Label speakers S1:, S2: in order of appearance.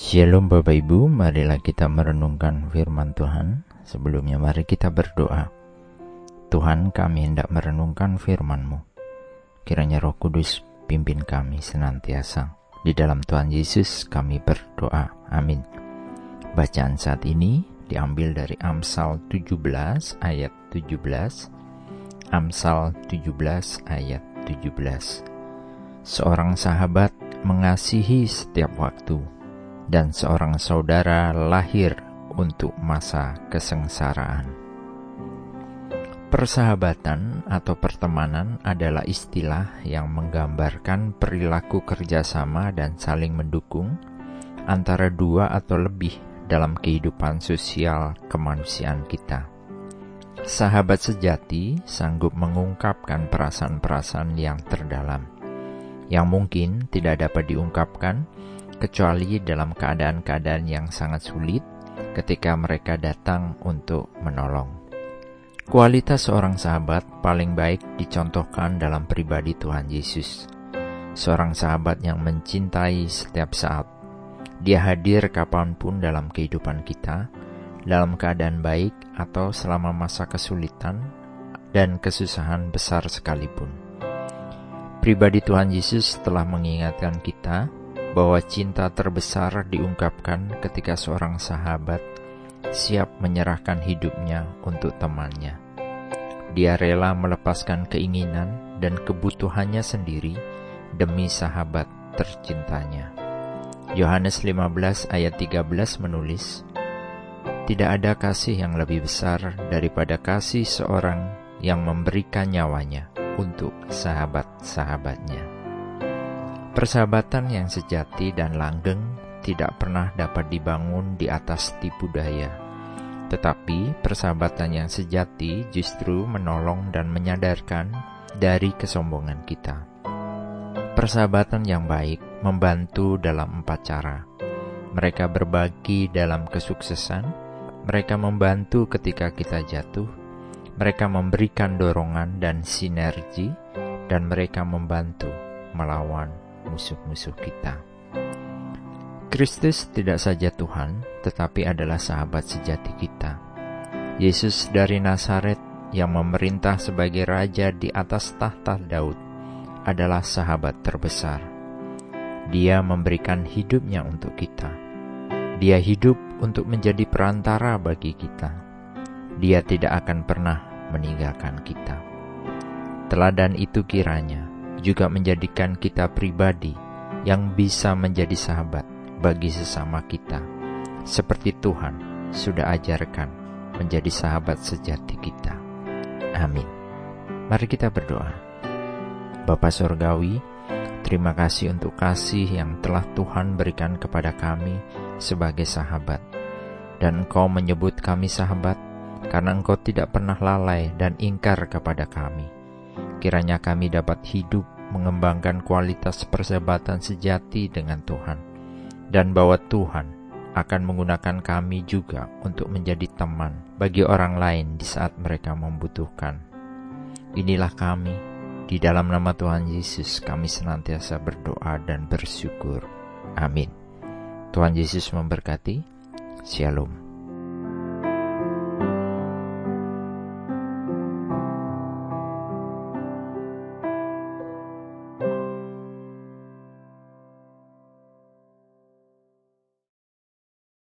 S1: Shalom Bapak Ibu, marilah kita merenungkan firman Tuhan. Sebelumnya mari kita berdoa. Tuhan kami hendak merenungkan firman-Mu. Kiranya roh kudus pimpin kami senantiasa. Di dalam Tuhan Yesus kami berdoa. Amin. Bacaan saat ini diambil dari Amsal 17 ayat 17. Amsal 17 ayat 17. Seorang sahabat mengasihi setiap waktu dan seorang saudara lahir untuk masa kesengsaraan. Persahabatan atau pertemanan adalah istilah yang menggambarkan perilaku kerjasama dan saling mendukung antara dua atau lebih dalam kehidupan sosial kemanusiaan kita. Sahabat sejati sanggup mengungkapkan perasaan-perasaan yang terdalam, yang mungkin tidak dapat diungkapkan kecuali dalam keadaan-keadaan yang sangat sulit ketika mereka datang untuk menolong. Kualitas seorang sahabat paling baik dicontohkan dalam pribadi Tuhan Yesus. Seorang sahabat yang mencintai setiap saat. Dia hadir kapan pun dalam kehidupan kita, dalam keadaan baik atau selama masa kesulitan dan kesusahan besar sekalipun. Pribadi Tuhan Yesus telah mengingatkan kita bahwa cinta terbesar diungkapkan ketika seorang sahabat siap menyerahkan hidupnya untuk temannya. Dia rela melepaskan keinginan dan kebutuhannya sendiri demi sahabat tercintanya. Yohanes 15 ayat 13 menulis, Tidak ada kasih yang lebih besar daripada kasih seorang yang memberikan nyawanya untuk sahabat-sahabatnya. Persahabatan yang sejati dan langgeng tidak pernah dapat dibangun di atas tipu daya. Tetapi persahabatan yang sejati justru menolong dan menyadarkan dari kesombongan kita. Persahabatan yang baik membantu dalam empat cara. Mereka berbagi dalam kesuksesan, mereka membantu ketika kita jatuh, mereka memberikan dorongan dan sinergi, dan mereka membantu melawan musuh-musuh kita. Kristus tidak saja Tuhan, tetapi adalah sahabat sejati kita. Yesus dari Nazaret yang memerintah sebagai raja di atas tahta Daud adalah sahabat terbesar. Dia memberikan hidupnya untuk kita. Dia hidup untuk menjadi perantara bagi kita. Dia tidak akan pernah meninggalkan kita. Teladan itu kiranya juga menjadikan kita pribadi yang bisa menjadi sahabat bagi sesama kita, seperti Tuhan sudah ajarkan menjadi sahabat sejati kita. Amin. Mari kita berdoa. Bapa Sorgawi, terima kasih untuk kasih yang telah Tuhan berikan kepada kami sebagai sahabat. Dan Engkau menyebut kami sahabat karena Engkau tidak pernah lalai dan ingkar kepada kami Kiranya kami dapat hidup mengembangkan kualitas persahabatan sejati dengan Tuhan, dan bahwa Tuhan akan menggunakan kami juga untuk menjadi teman bagi orang lain di saat mereka membutuhkan. Inilah kami, di dalam nama Tuhan Yesus kami senantiasa berdoa dan bersyukur. Amin. Tuhan Yesus memberkati. Shalom.